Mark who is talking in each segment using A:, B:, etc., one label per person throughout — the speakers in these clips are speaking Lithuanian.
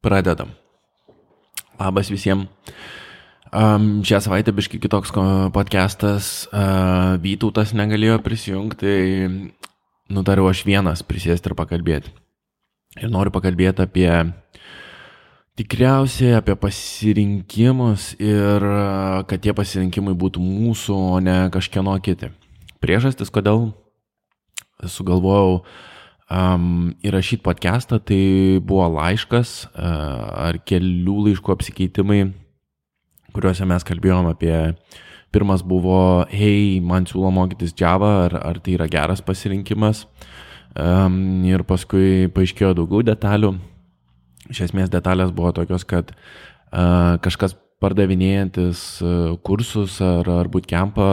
A: Pradedam. Labas visiems. Um, šią savaitę biški kitoks podcastas. Uh, Vytautas negalėjo prisijungti, tai nutariau aš vienas prisėsti ir pakalbėti. Ir noriu pakalbėti apie tikriausiai apie pasirinkimus ir kad tie pasirinkimai būtų mūsų, o ne kažkieno kiti. Priežastis, kodėl sugalvojau uh, um, įrašyti podcastą, tai buvo laiškas uh, ar kelių laiškų apsikeitimai, kuriuose mes kalbėjom apie, pirmas buvo, hei, man siūlo mokytis Java, ar, ar tai yra geras pasirinkimas. Um, ir paskui paaiškėjo daugiau detalių. Iš esmės detalės buvo tokios, kad uh, kažkas pardavinėjantis kursus ar, ar bootcampą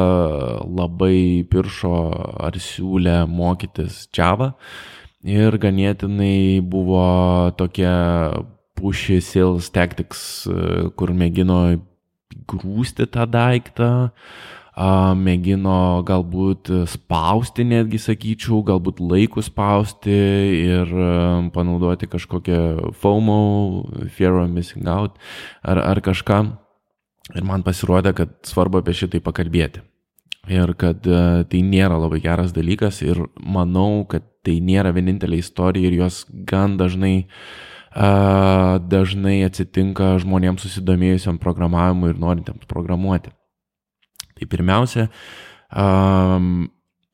A: labai piršo ar siūlė mokytis Java. Uh, ir ganėtinai buvo tokia pushy sales tactics, kur mėgino grūsti tą daiktą, mėgino galbūt spausti netgi, sakyčiau, galbūt laikų spausti ir panaudoti kažkokią FOMO, fear of missing out ar, ar kažką. Ir man pasirodė, kad svarbu apie šitai pakalbėti. Ir kad tai nėra labai geras dalykas ir manau, kad tai nėra vienintelė istorija ir jos gan dažnai, uh, dažnai atsitinka žmonėms susidomėjusiam programavimu ir norintiems programuoti. Tai pirmiausia, um,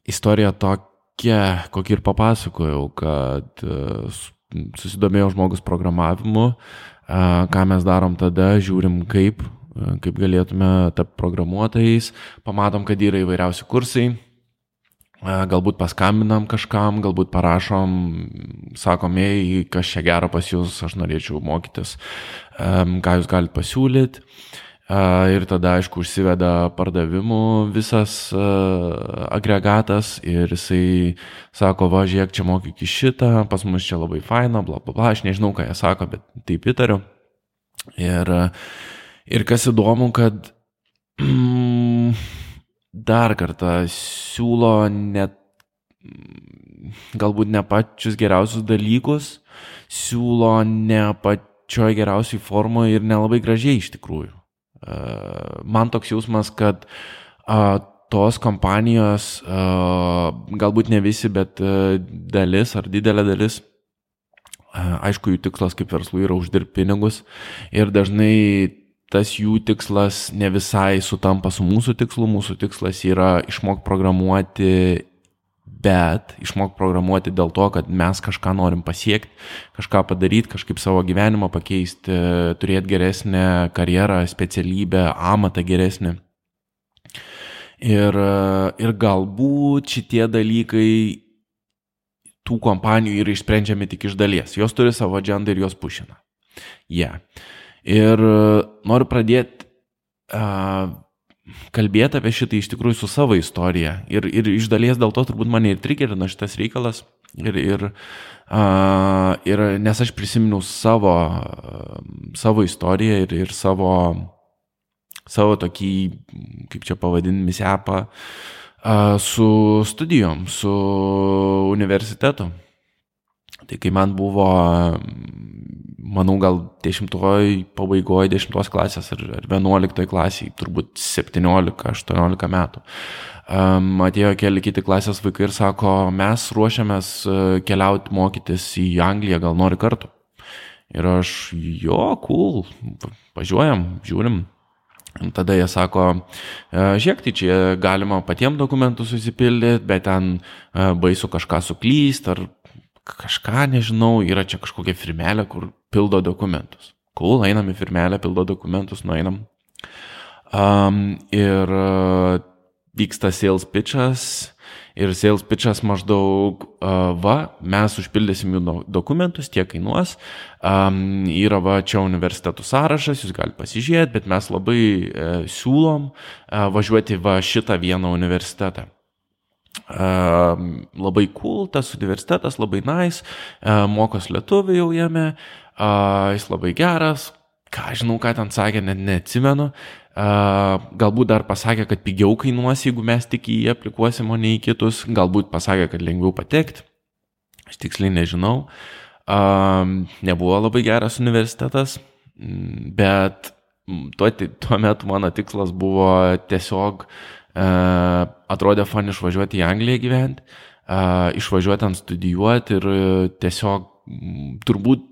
A: istorija tokia, kokį ir papasakojau, kad uh, susidomėjo žmogus programavimu, uh, ką mes darom tada, žiūrim kaip, kaip galėtume tapti programuotojais, pamatom, kad yra įvairiausi kursai, galbūt paskambinam kažkam, galbūt parašom, sakom, ei, kas čia gero pas jūs, aš norėčiau mokytis, ką jūs galite pasiūlyti. Ir tada, aišku, užsiveda pardavimų visas agregatas ir jisai sako, va, žiūrėk, čia mokyk šitą, pas mus čia labai faina, bla, bla, bla, aš nežinau, ką jie sako, bet taip įtariu. Ir, ir kas įdomu, kad mm, dar kartą siūlo net galbūt ne pačius geriausius dalykus, siūlo ne pačioj geriausiai formoje ir nelabai gražiai iš tikrųjų. E, man toks jausmas, kad tos kompanijos, galbūt ne visi, bet e, dalis ar didelė dalis, aišku, jų tikslas kaip verslų yra uždirbti pinigus ir dažnai tas jų tikslas ne visai sutampa su mūsų tikslu. Mūsų tikslas yra išmokti programuoti, bet išmokti programuoti dėl to, kad mes kažką norim pasiekti, kažką padaryti, kažkaip savo gyvenimą pakeisti, turėti geresnę karjerą, specialybę, amatą geresnį. Ir, ir galbūt šitie dalykai tų kompanijų yra išsprendžiami tik iš dalies. Jos turi savo agendą ir jos pušina. Yeah. Ir e, noriu pradėti uh, kalbėti apie šitą iš tikrųjų su savo istorija. Ir, ir iš dalies dėl to turbūt mane ir trigerina šitas reikalas. Ir, ir, uh, ir nes aš prisiminiau savo, uh, savo istoriją ir, ir savo, savo tokį, kaip čia pavadinti, misepą uh, su studijom, su universitetu. Tai kai man buvo manau, gal dešimtoj pabaigoje, dešimtos klasės ar, ar vienuoliktoj klasiai, turbūt 17-18 metų. Um, atėjo keli kiti klasės vaikai ir sako, mes ruošiamės e, keliauti mokytis į Angliją, gal nori kartu. Ir aš, jo, cool, važiuojam, žiūrim. Tada jie sako, e, žiūrėk, tai čia galima patiems dokumentus susipildyti, bet ten e, baisu kažką suklyst ar kažką nežinau, yra čia kažkokia firmelė, kur pildo dokumentus. Cool, einam į firmelę, pildo dokumentus, nueinam. Um, ir uh, vyksta sales pitchas ir sales pitchas maždaug, uh, va, mes užpildysim jų dokumentus, tiek kainuos, um, yra va čia universitetų sąrašas, jūs galite pasižiūrėti, bet mes labai uh, siūlom uh, važiuoti va šitą vieną universitetą. Uh, labai cool, tas universitetas labai nice, uh, mokos lietuvių jau jame, uh, jis labai geras, ką žinau, ką ten sakė, net neatsimenu. Galbūt dar pasakė, kad pigiau kainuos, jeigu mes tik į jį aplikuosim, o ne į kitus. Galbūt pasakė, kad lengviau patekti. Aš tiksliai nežinau. Nebuvo labai geras universitetas, bet tuo, tuo metu mano tikslas buvo tiesiog, uh, atrodė fan išvažiuoti į Angliją gyventi, uh, išvažiuoti ant studijuoti ir tiesiog turbūt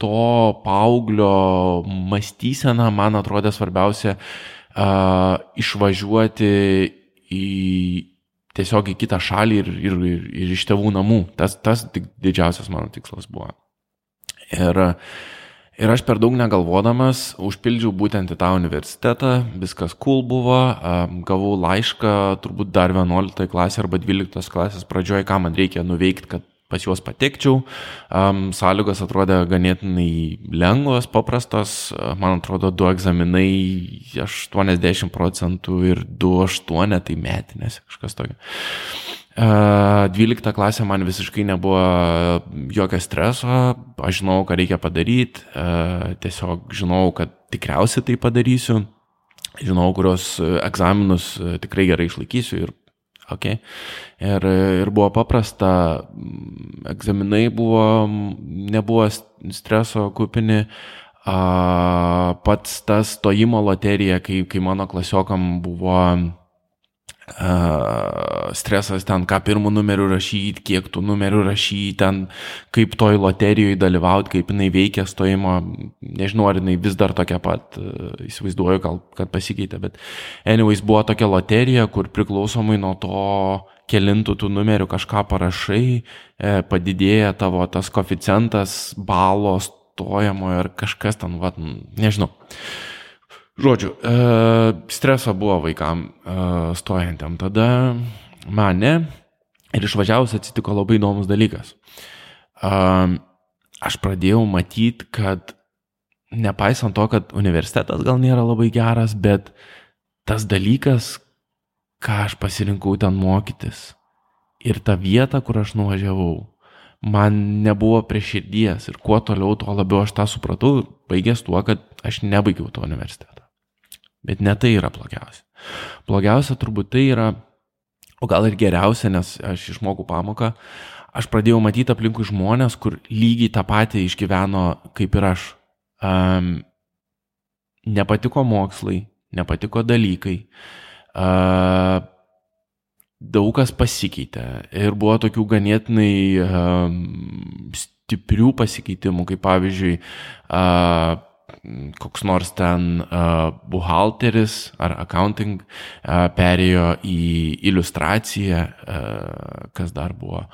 A: to paauglio mąstysena man atrodė svarbiausia uh, išvažiuoti į tiesiog į kitą šalį ir, ir, ir, ir iš tėvų namų. Tas, tas didžiausias mano tikslas buvo. Ir, ir aš per daug negalvodamas užpildžiau būtent į tą universitetą, viskas cool buvo, gavau laišką turbūt dar 11 klasė arba 12 klasės pradžioje, ką man reikia nuveikti, kad pas juos patekčiau. Um, sąlygos atrodė ganėtinai lengvos, paprastos. Man atrodo, du egzaminai 80 procentų ir 2,8 tai metinės, kažkas tokio. Uh, 12 klasė man visiškai nebuvo jokio streso, aš žinau, ką reikia padaryti, uh, tiesiog žinau, kad tikriausiai tai padarysiu, žinau, kurios egzaminus tikrai gerai išlaikysiu ir Okay. Ir, ir buvo paprasta, egzaminai buvo, nebuvo streso kupini, a, pats tas stojimo loterija, kai, kai mano klasiokam buvo stresas ten, ką pirmų numerių rašyti, kiek tų numerių rašyti, ten, kaip toj loterijoje dalyvauti, kaip jinai veikia stojimo, nežinau, ar jinai vis dar tokia pat, įsivaizduoju, gal kad pasikeitė, bet anyways buvo tokia loterija, kur priklausomai nuo to, kelintų tų numerių kažką parašai, e, padidėja tavo tas koficijantas balos stojamojo ar kažkas ten, va, nežinau. Žodžiu, e, streso buvo vaikam e, stojantiem. Tada mane ir išvažiavus atsitiko labai įdomus dalykas. E, aš pradėjau matyti, kad nepaisant to, kad universitetas gal nėra labai geras, bet tas dalykas, ką aš pasirinkau ten mokytis ir ta vieta, kur aš nuvažiavau, man nebuvo prie širdies ir kuo toliau, tuo labiau aš tą supratau, baigęs tuo, kad aš nebaigiau to universiteto. Bet ne tai yra blogiausia. Blogiausia turbūt tai yra, o gal ir geriausia, nes aš išmokau pamoką, aš pradėjau matyti aplinkui žmonės, kur lygiai tą patį išgyveno kaip ir aš. Um, nepatiko mokslai, nepatiko dalykai. Uh, daug kas pasikeitė ir buvo tokių ganėtinai um, stiprių pasikeitimų, kaip pavyzdžiui, uh, koks nors ten uh, buhalteris ar accounting uh, perėjo į iliustraciją, uh, kas dar buvo.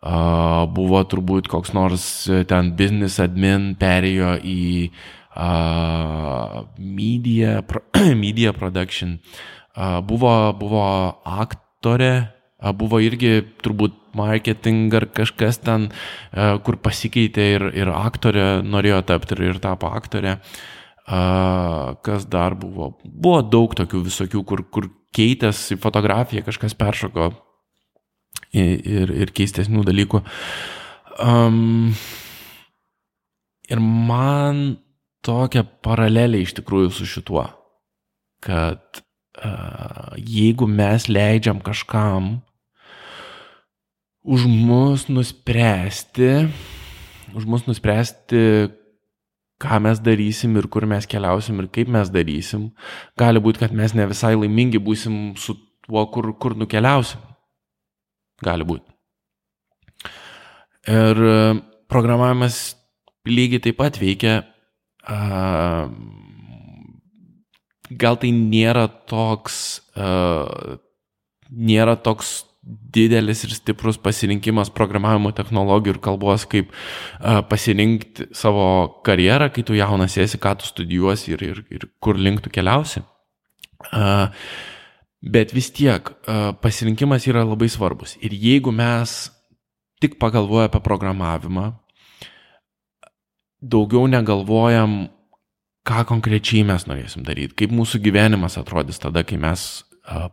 A: Uh, buvo turbūt koks nors ten business admin perėjo į uh, media, pro, media production. Uh, buvo, buvo aktorė, buvo irgi turbūt marketing ar kažkas ten, kur pasikeitė ir, ir aktorė norėjo tapti ir, ir tapo aktorė. Kas dar buvo? Buvo daug tokių visokių, kur, kur keitės į fotografiją, kažkas peršoko ir, ir keistesnių dalykų. Um, ir man tokia paralelė iš tikrųjų su šituo, kad uh, jeigu mes leidžiam kažkam už mus nuspręsti, už mus nuspręsti, ką mes darysim ir kur mes keliausim ir kaip mes darysim. Gali būti, kad mes ne visai laimingi būsim su tuo, kur, kur nukeliausim. Gali būti. Ir e, programavimas lygiai taip pat veikia. Gal tai nėra toks, nėra toks didelis ir stiprus pasirinkimas programavimo technologijų ir kalbos, kaip uh, pasirinkti savo karjerą, kai tu jaunas esi, ką tu studijuosi ir, ir, ir kur link tu keliausi. Uh, bet vis tiek uh, pasirinkimas yra labai svarbus. Ir jeigu mes tik pagalvoja apie programavimą, daugiau negalvojam, ką konkrečiai mes norėsim daryti, kaip mūsų gyvenimas atrodys tada, kai mes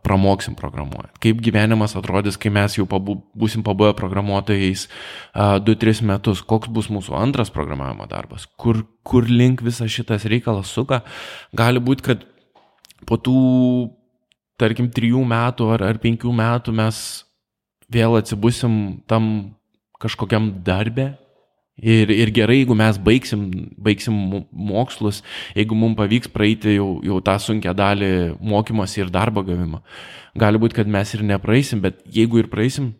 A: pramoksim programuojant. Kaip gyvenimas atrodys, kai mes jau pabu, būsim pabuvę programuotojais 2-3 metus, koks bus mūsų antras programavimo darbas, kur, kur link visas šitas reikalas suka. Gali būti, kad po tų, tarkim, 3 metų ar, ar 5 metų mes vėl atsibusim tam kažkokiam darbė, Ir, ir gerai, jeigu mes baigsim, baigsim mokslus, jeigu mums pavyks praeiti jau, jau tą sunkę dalį mokymosi ir darbo gavimą. Gali būti, kad mes ir nepraeisim, bet jeigu ir praeisim,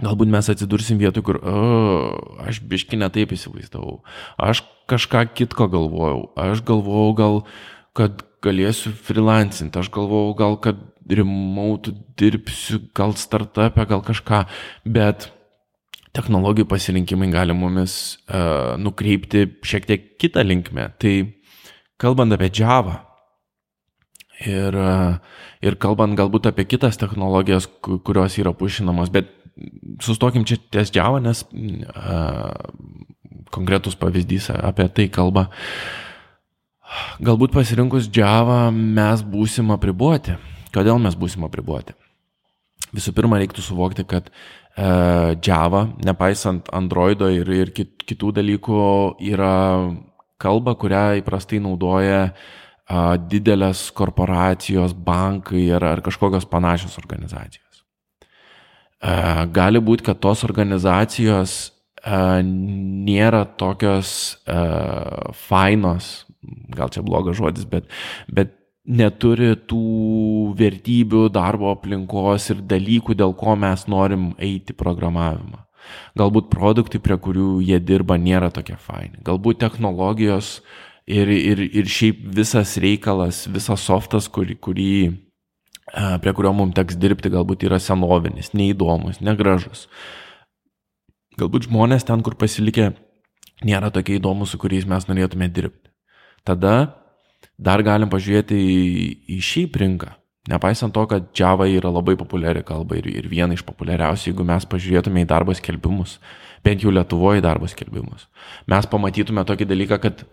A: galbūt mes atsidursim vietoj, kur o, aš biški netaip įsivaizdavau, aš kažką kitko galvojau, aš galvojau gal, kad galėsiu freelancinti, aš galvojau gal, kad remote dirbsiu, gal startupę, gal kažką, bet technologijų pasirinkimai gali mumis uh, nukreipti šiek tiek kitą linkmę. Tai kalbant apie Java ir, uh, ir kalbant galbūt apie kitas technologijas, kurios yra pušinamos, bet sustokim čia ties Java, nes uh, konkretus pavyzdys apie tai kalba. Galbūt pasirinkus Java mes būsim apriboti. Kodėl mes būsim apriboti? Visų pirma, reiktų suvokti, kad Java, nepaisant Androido ir, ir kit, kitų dalykų, yra kalba, kurią įprastai naudoja didelės korporacijos, bankai ar, ar kažkokios panašios organizacijos. Uh, gali būti, kad tos organizacijos uh, nėra tokios fainos, gal čia blogas žodis, bet, bet neturi tų vertybių, darbo aplinkos ir dalykų, dėl ko mes norim eiti programavimą. Galbūt produktai, prie kurių jie dirba, nėra tokie faini. Galbūt technologijos ir, ir, ir šiaip visas reikalas, visas softas, kurį, kurį, prie kurio mums teks dirbti, galbūt yra senovinis, neįdomus, negražus. Galbūt žmonės ten, kur pasilikę, nėra tokie įdomus, su kuriais mes norėtume dirbti. Tada dar galim pažiūrėti į, į šiaip rinką. Nepaisant to, kad Java yra labai populiari kalba ir, ir viena iš populiariausių, jeigu mes pažiūrėtume į darbo skelbimus, bent jau Lietuvoje darbo skelbimus, mes pamatytume tokį dalyką, kad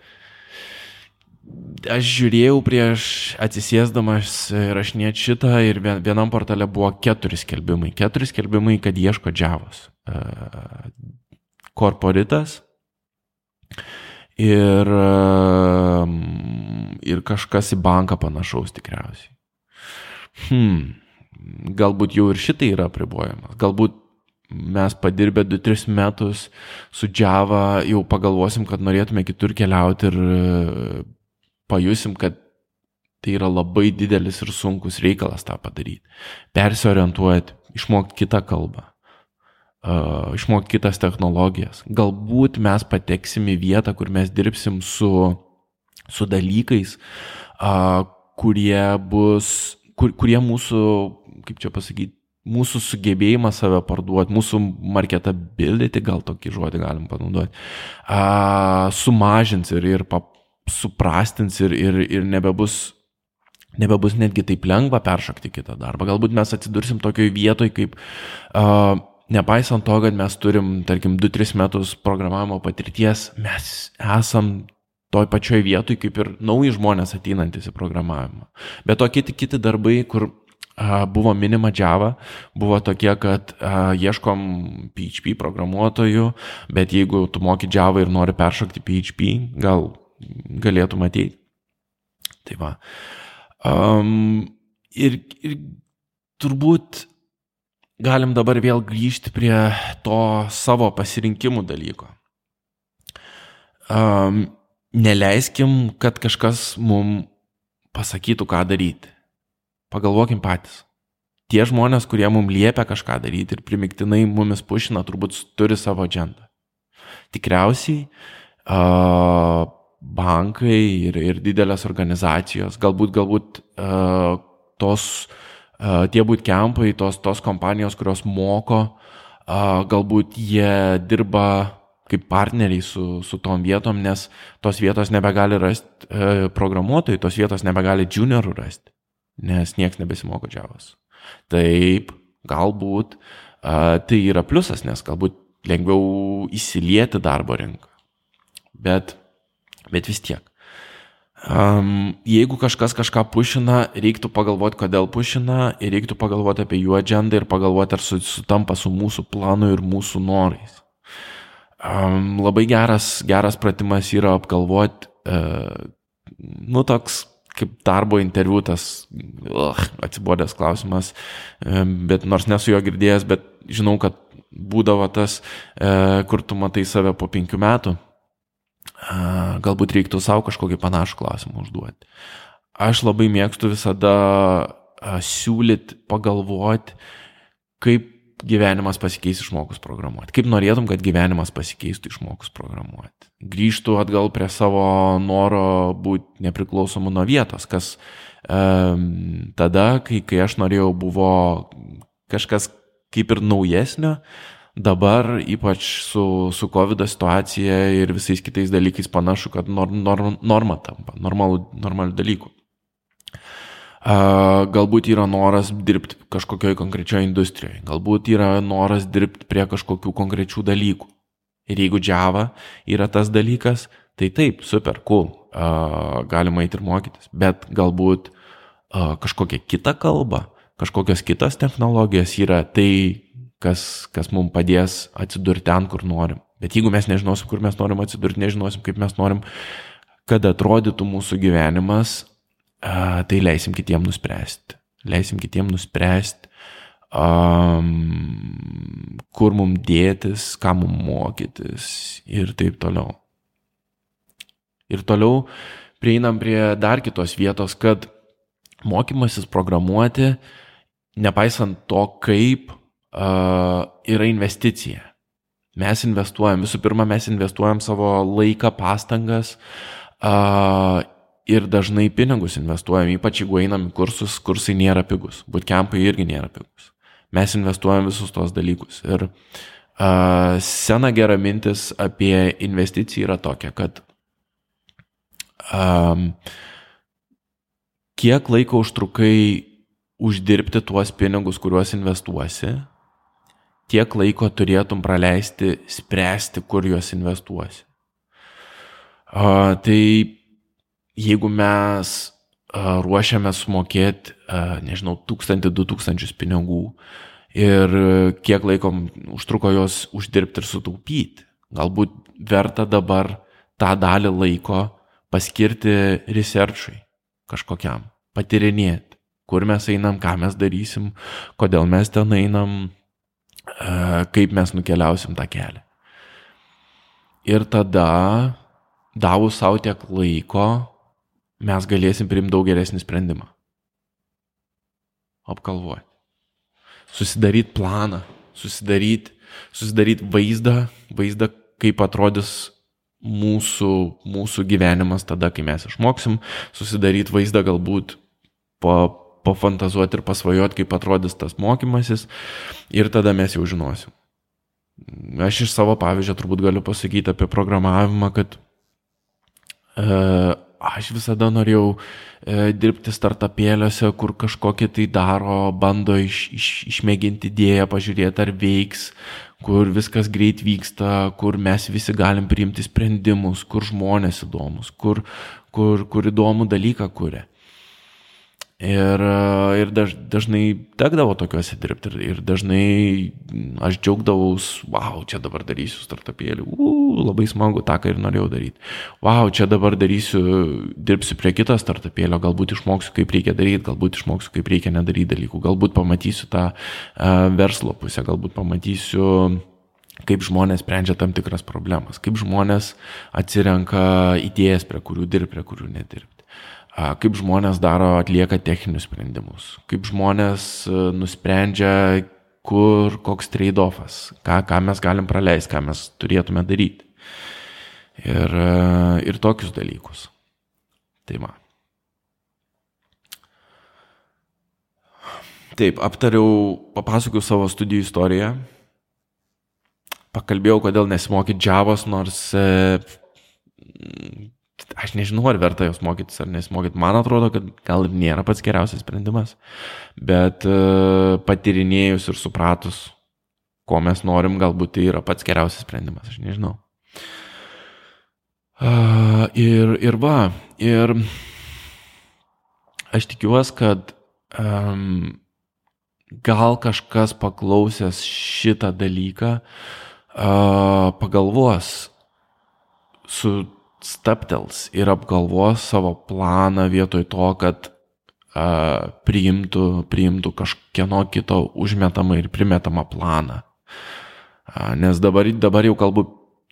A: aš žiūrėjau prieš atsisėsdamas rašinėti šitą ir vienam portale buvo keturi skelbimai. Keturi skelbimai, kad ieško Javos. Korporitas, ir, ehm, ir kažkas į banką panašaus tikriausiai. Hmm, galbūt jau ir šitai yra apribojamas. Galbūt mes padirbę 2-3 metus su Java jau pagalvosim, kad norėtume kitur keliauti ir e, pajusim, kad tai yra labai didelis ir sunkus reikalas tą padaryti. Persiorientuoti, išmokti kitą kalbą uh, išmokti kitas technologijas. Galbūt mes pateksim į vietą, kur mes dirbsim su, su dalykais, uh, kurie bus, kur, kurie mūsų, kaip čia pasakyti, mūsų sugebėjimą save parduoti, mūsų marketability, gal tokį žodį galim panaudoti, uh, sumažins ir, ir pap, suprastins ir, ir, ir nebebus nebebus netgi taip lengva peršokti kitą darbą. Galbūt mes atsidursim tokioje vietoje, kaip uh, nepaisant to, kad mes turim, tarkim, 2-3 metus programavimo patirties, mes esam toj pačioj vietoj kaip ir nauji žmonės ateinantis į programavimą. Bet to kiti, kiti darbai, kur a, buvo minima Java, buvo tokie, kad a, ieškom PHP programuotojų, bet jeigu tu moki Java ir nori peršokti PHP, gal galėtų matyti. Tai va. Um, ir, ir turbūt galim dabar vėl grįžti prie to savo pasirinkimų dalyko. Um, neleiskim, kad kažkas mum pasakytų, ką daryti. Pagalvokim patys. Tie žmonės, kurie mum liepia kažką daryti ir primiktinai mumis pušina, turbūt turi savo džendą. Tikriausiai uh, bankai ir, ir didelės organizacijos, galbūt, galbūt uh, tos uh, tie bootcampai, tos, tos kompanijos, kurios moko, galbūt jie dirba kaip partneriai su, su tom vietom, nes tos vietos nebegali rasti e, programuotojai, tos vietos nebegali juniorų rasti, nes niekas nebesimoko džiavos. Taip, galbūt tai yra pliusas, nes galbūt lengviau įsilieti darbo rinką. Bet, bet vis tiek. Um, jeigu kažkas kažką pušina, reiktų pagalvoti, kodėl pušina, ir reiktų pagalvoti apie jų agendą ir pagalvoti, ar sutampa su mūsų planu ir mūsų norais. Um, labai geras, geras pratimas yra apgalvoti, uh, nu, toks kaip darbo interviu tas uh, atsibodęs klausimas, bet nors nesu jo girdėjęs, bet žinau, kad būdavo tas, e, kur tu matai save po penkių metų, galbūt reiktų savo kažkokį panašų klausimą užduoti. Aš labai mėgstu visada siūlyti, pagalvoti, kaip gyvenimas pasikeis išmokus programuoti. Kaip norėtum, kad gyvenimas pasikeistų išmokus programuoti. Grįžtų atgal prie savo noro būti nepriklausomu nuo vietos, kas um, tada, kai, kai aš norėjau, buvo kažkas kaip ir naujesnio, dabar ypač su, su COVID situacija ir visais kitais dalykais panašu, kad nor, nor, norma tampa, normalų, normalių dalykų. Galbūt yra noras dirbti kažkokioje konkrečioje industrijoje, galbūt yra noras dirbti prie kažkokių konkrečių dalykų. Ir jeigu Java yra tas dalykas, tai taip, super, cool, galima eiti ir mokytis, bet galbūt kažkokia kita kalba, kažkokios kitos technologijos yra tai, kas, kas mums padės atsidurti ten, kur norim. Bet jeigu mes nežinosim, kur mes norim atsidurti, nežinosim, kaip mes norim, kad atrodytų mūsų gyvenimas, tai leisim kitiem nuspręsti. Leisim kitiem nuspręsti, um, kur mums dėtis, ką mums mokytis ir taip toliau. Ir toliau prieinam prie dar kitos vietos, kad mokymasis programuoti, nepaisant to, kaip yra investicija. Mes investuojam, visų pirma, mes investuojam savo laiką, pastangas uh, ir dažnai pinigus investuojam, ypač jeigu einam į kursus, kursai nėra pigus, bootcampai irgi nėra pigus. Mes investuojam visus tos dalykus. Ir uh, sena gera mintis apie investiciją yra tokia, kad um, kiek laiko užtrukai uždirbti tuos pinigus, kuriuos investuosi, tiek laiko turėtum praleisti spręsti, kur juos investuosi. Uh, tai jeigu mes ruošiame sumokėti, nežinau, tūkstantį, du tūkstančius pinigų ir kiek laiko užtruko juos uždirbti ir sutaupyti, galbūt verta dabar tą dalį laiko paskirti researchui kažkokiam, patirinėti, kur mes einam, ką mes darysim, kodėl mes ten einam, kaip mes nukeliausim tą kelią. Ir tada, davus savo tiek laiko, mes galėsim priimti daug geresnį sprendimą. Apkalvoti. Susidaryti planą, susidaryti, susidaryti vaizdą, vaizdą, kaip atrodys mūsų, mūsų gyvenimas tada, kai mes išmoksim, susidaryti vaizdą galbūt po, pafantazuoti ir pasvajoti, kaip atrodys tas mokymasis ir tada mes jau žinosim. Aš iš savo pavyzdžio turbūt galiu pasakyti apie programavimą, kad e, aš visada norėjau e, dirbti startupėliuose, kur kažkokį tai daro, bando iš, iš, išmėginti idėją, pažiūrėti ar veiks, kur viskas greit vyksta, kur mes visi galim priimti sprendimus, kur žmonės įdomus, kur, kur, kur įdomų dalyką kuria. Ir, ir daž, dažnai tekdavo tokiuose dirbti ir, ir dažnai aš džiaugdavaus, wow, čia dabar darysiu startupėlį, uh, labai smagu tą, ką ir norėjau daryti. Wow, čia dabar darysiu, dirbsiu prie kito startupėlio, galbūt išmoksiu, kaip reikia daryti, galbūt išmoksiu, kaip reikia nedaryti dalykų, galbūt pamatysiu tą uh, verslo pusę, galbūt pamatysiu kaip žmonės sprendžia tam tikras problemas, kaip žmonės atsirenka idėjas, prie kurių dirbti, prie kurių nedirbti kaip žmonės daro, atlieka techninius sprendimus, kaip žmonės e, nusprendžia, kur koks trade-offas, ką, ką mes galim praleisti, ką mes turėtume daryti. Ir, e, ir tokius dalykus. Tai man. Taip, aptariau, papasakojau savo studijų istoriją, pakalbėjau, kodėl nesimokyti Javos, nors e, aš nežinau, ar verta jos mokytis ar nesimokyti. Man atrodo, kad gal ir nėra pats geriausias sprendimas, bet uh, patyrinėjus ir supratus, ko mes norim, galbūt tai yra pats geriausias sprendimas, aš nežinau. Ir, ir va, ir aš tikiuosi, kad um, gal kažkas paklausęs šitą dalyką uh, pagalvos su staptels ir apgalvos savo planą vietoj to, kad uh, priimtų, priimtų kažkieno kito užmetamą ir primetamą planą. Uh, nes dabar, dabar jau kalbu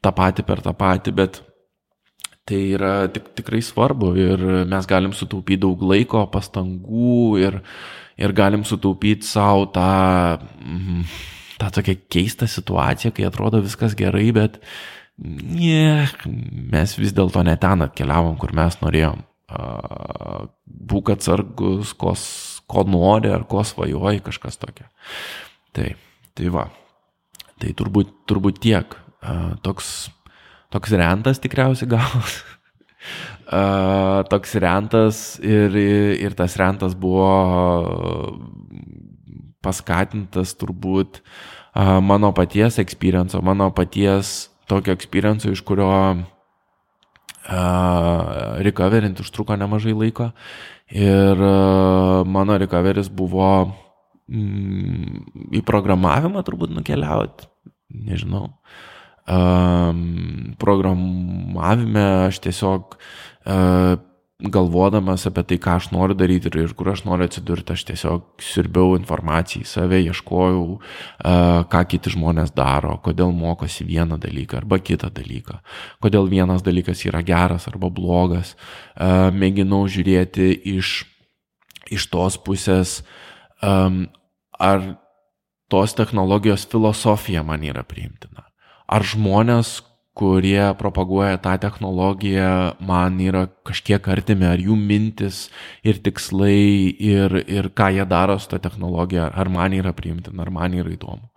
A: tą patį per tą patį, bet tai yra tik, tikrai svarbu ir mes galim sutaupyti daug laiko, pastangų ir, ir galim sutaupyti savo tą, mm, tą tokią keistą situaciją, kai atrodo viskas gerai, bet nie, mes vis dėlto ne ten atkeliavom, kur mes norėjom. Būk atsargus, ko, ko nori ar ko svajoji, kažkas tokio. Tai, tai va. Tai turbūt, turbūt tiek. Toks, toks rentas tikriausiai. Uh, toks rentas ir, ir tas rentas buvo paskatintas turbūt mano paties experience, mano paties tokio experience, iš kurio recoverint užtruko nemažai laiko ir mano recoveris buvo mm, į programavimą turbūt nukeliauti, nežinau. Programavime aš tiesiog galvodamas apie tai, ką aš noriu daryti ir, ir kur aš noriu atsidurti, aš tiesiog sirbiau informaciją į save, ieškojau, ką kiti žmonės daro, kodėl mokosi vieną dalyką arba kitą dalyką, kodėl vienas dalykas yra geras arba blogas. Mėginau žiūrėti iš, iš tos pusės, ar tos technologijos filosofija man yra priimtina. Ar žmonės, kurie propaguoja tą technologiją, man yra kažkiek artimi, ar jų mintis ir tikslai ir, ir ką jie daro su tą technologiją, ar man yra priimtina, ar man yra įdomu.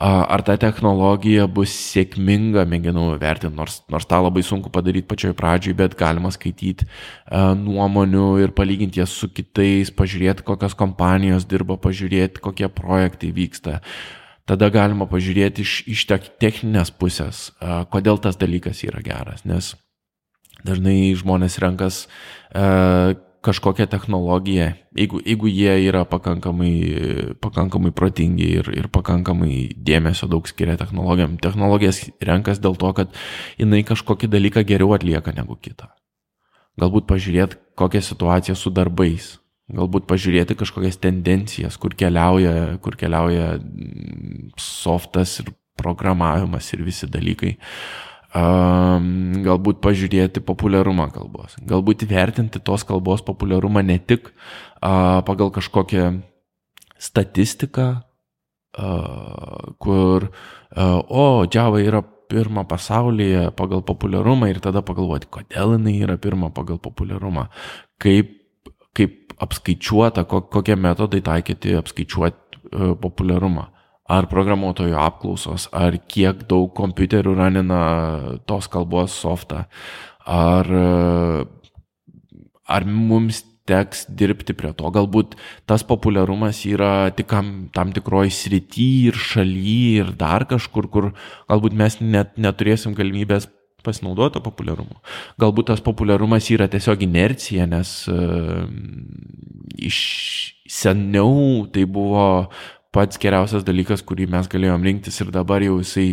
A: Ar ta technologija bus sėkminga, mėginau vertinti, nors, nors tą labai sunku padaryti pačioj pradžioj, bet galima skaityti nuomonių ir palyginti jas su kitais, pažiūrėti, kokios kompanijos dirba, pažiūrėti, kokie projektai vyksta tada galima pažiūrėti iš, iš techninės pusės, kodėl tas dalykas yra geras, nes dažnai žmonės renkas kažkokią technologiją, jeigu, jeigu jie yra pakankamai, pakankamai protingi ir, ir pakankamai dėmesio daug skiria technologijam. Technologijas renkas dėl to, kad jinai kažkokį dalyką geriau atlieka negu kitą. Galbūt pažiūrėti, kokia situacija su darbais, galbūt pažiūrėti kažkokias tendencijas, kur keliauja, kur keliauja mm, softas ir programavimas ir visi dalykai. Um, galbūt pažiūrėti populiarumą kalbos, galbūt vertinti tos kalbos populiarumą ne tik uh, pagal kažkokią statistiką, uh, kur, uh, o, Java yra pirma pasaulyje pagal populiarumą ir tada pagalvoti, kodėl jinai yra pirma pagal populiarumą, kaip, kaip apskaičiuota, kokie metodai taikyti apskaičiuoti e, populiarumą. Ar programuotojų apklausos, ar kiek daug kompiuterių ranina tos kalbos softą, ar, ar mums teks dirbti prie to. Galbūt tas populiarumas yra tik tam tikroji srity ir šaly ir dar kažkur, kur galbūt mes net neturėsim galimybės pasinaudoti populiarumu. Galbūt tas populiarumas yra tiesiog inercija, nes uh, iš seniau tai buvo pats geriausias dalykas, kurį mes galėjom rinktis ir dabar jau jisai,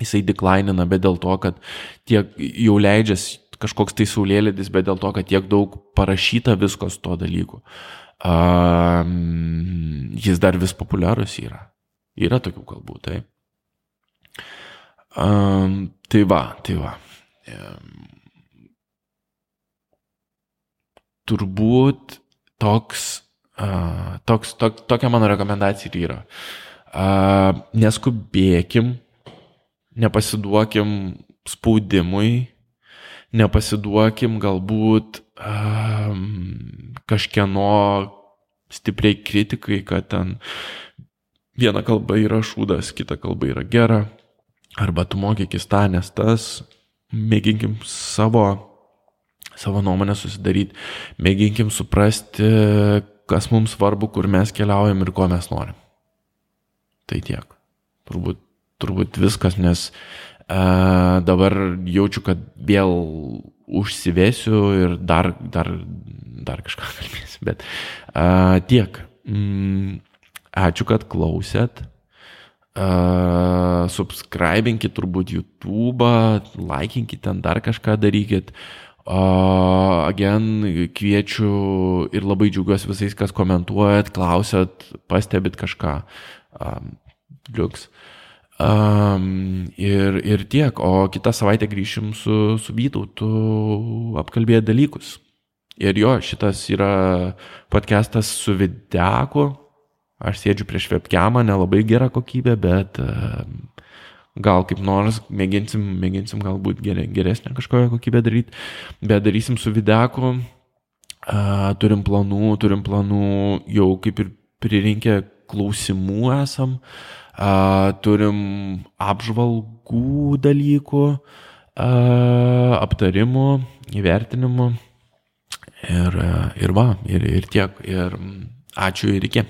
A: jisai deklinina, bet dėl to, kad tiek jau leidžiasi kažkoks tai saulėlėdis, bet dėl to, kad tiek daug parašyta visko su tuo dalyku. Um, jis dar vis populiarus yra. Yra tokių kalbų, taip. Um, tai va, tai va. Um, turbūt toks, uh, toks tok, tokia mano rekomendacija ir yra. Uh, neskubėkim, nepasiduokim spaudimui, nepasiduokim galbūt um, kažkieno stipriai kritikai, kad ten viena kalba yra šūdas, kita kalba yra gera arba tu mokykis tą, nes tas, mėginkim savo, savo nuomonę susidaryti, mėginkim suprasti, kas mums svarbu, kur mes keliaujam ir ko mes norim. Tai tiek. Turbūt, turbūt viskas, nes uh, dabar jaučiu, kad vėl užsivėsiu ir dar, dar, dar kažką kalbėsiu. Bet uh, tiek. Mm, ačiū, kad klausėt. Uh, subscribinkit turbūt YouTube, laikinkit ten dar kažką darykit. Uh, again, kviečiu ir labai džiaugiuosi visais, kas komentuojat, klausat, pastebit kažką. Um, liuks. Um, ir, ir tiek, o kitą savaitę grįšim su, su Vytautu apkalbėję dalykus. Ir jo, šitas yra podcastas su videku. Aš sėdžiu prieš webcamą, nelabai gera kokybė, bet uh, gal kaip nors mėginsim, mėginsim galbūt geresnę kažkokią kokybę daryti, bet darysim su videku. Turim planų, turim planų, jau kaip ir pririnkę klausimų esam, turim apžvalgų dalykų, aptarimų, įvertinimų. Ir, ir va, ir, ir tiek. Ir ačiū ir iki.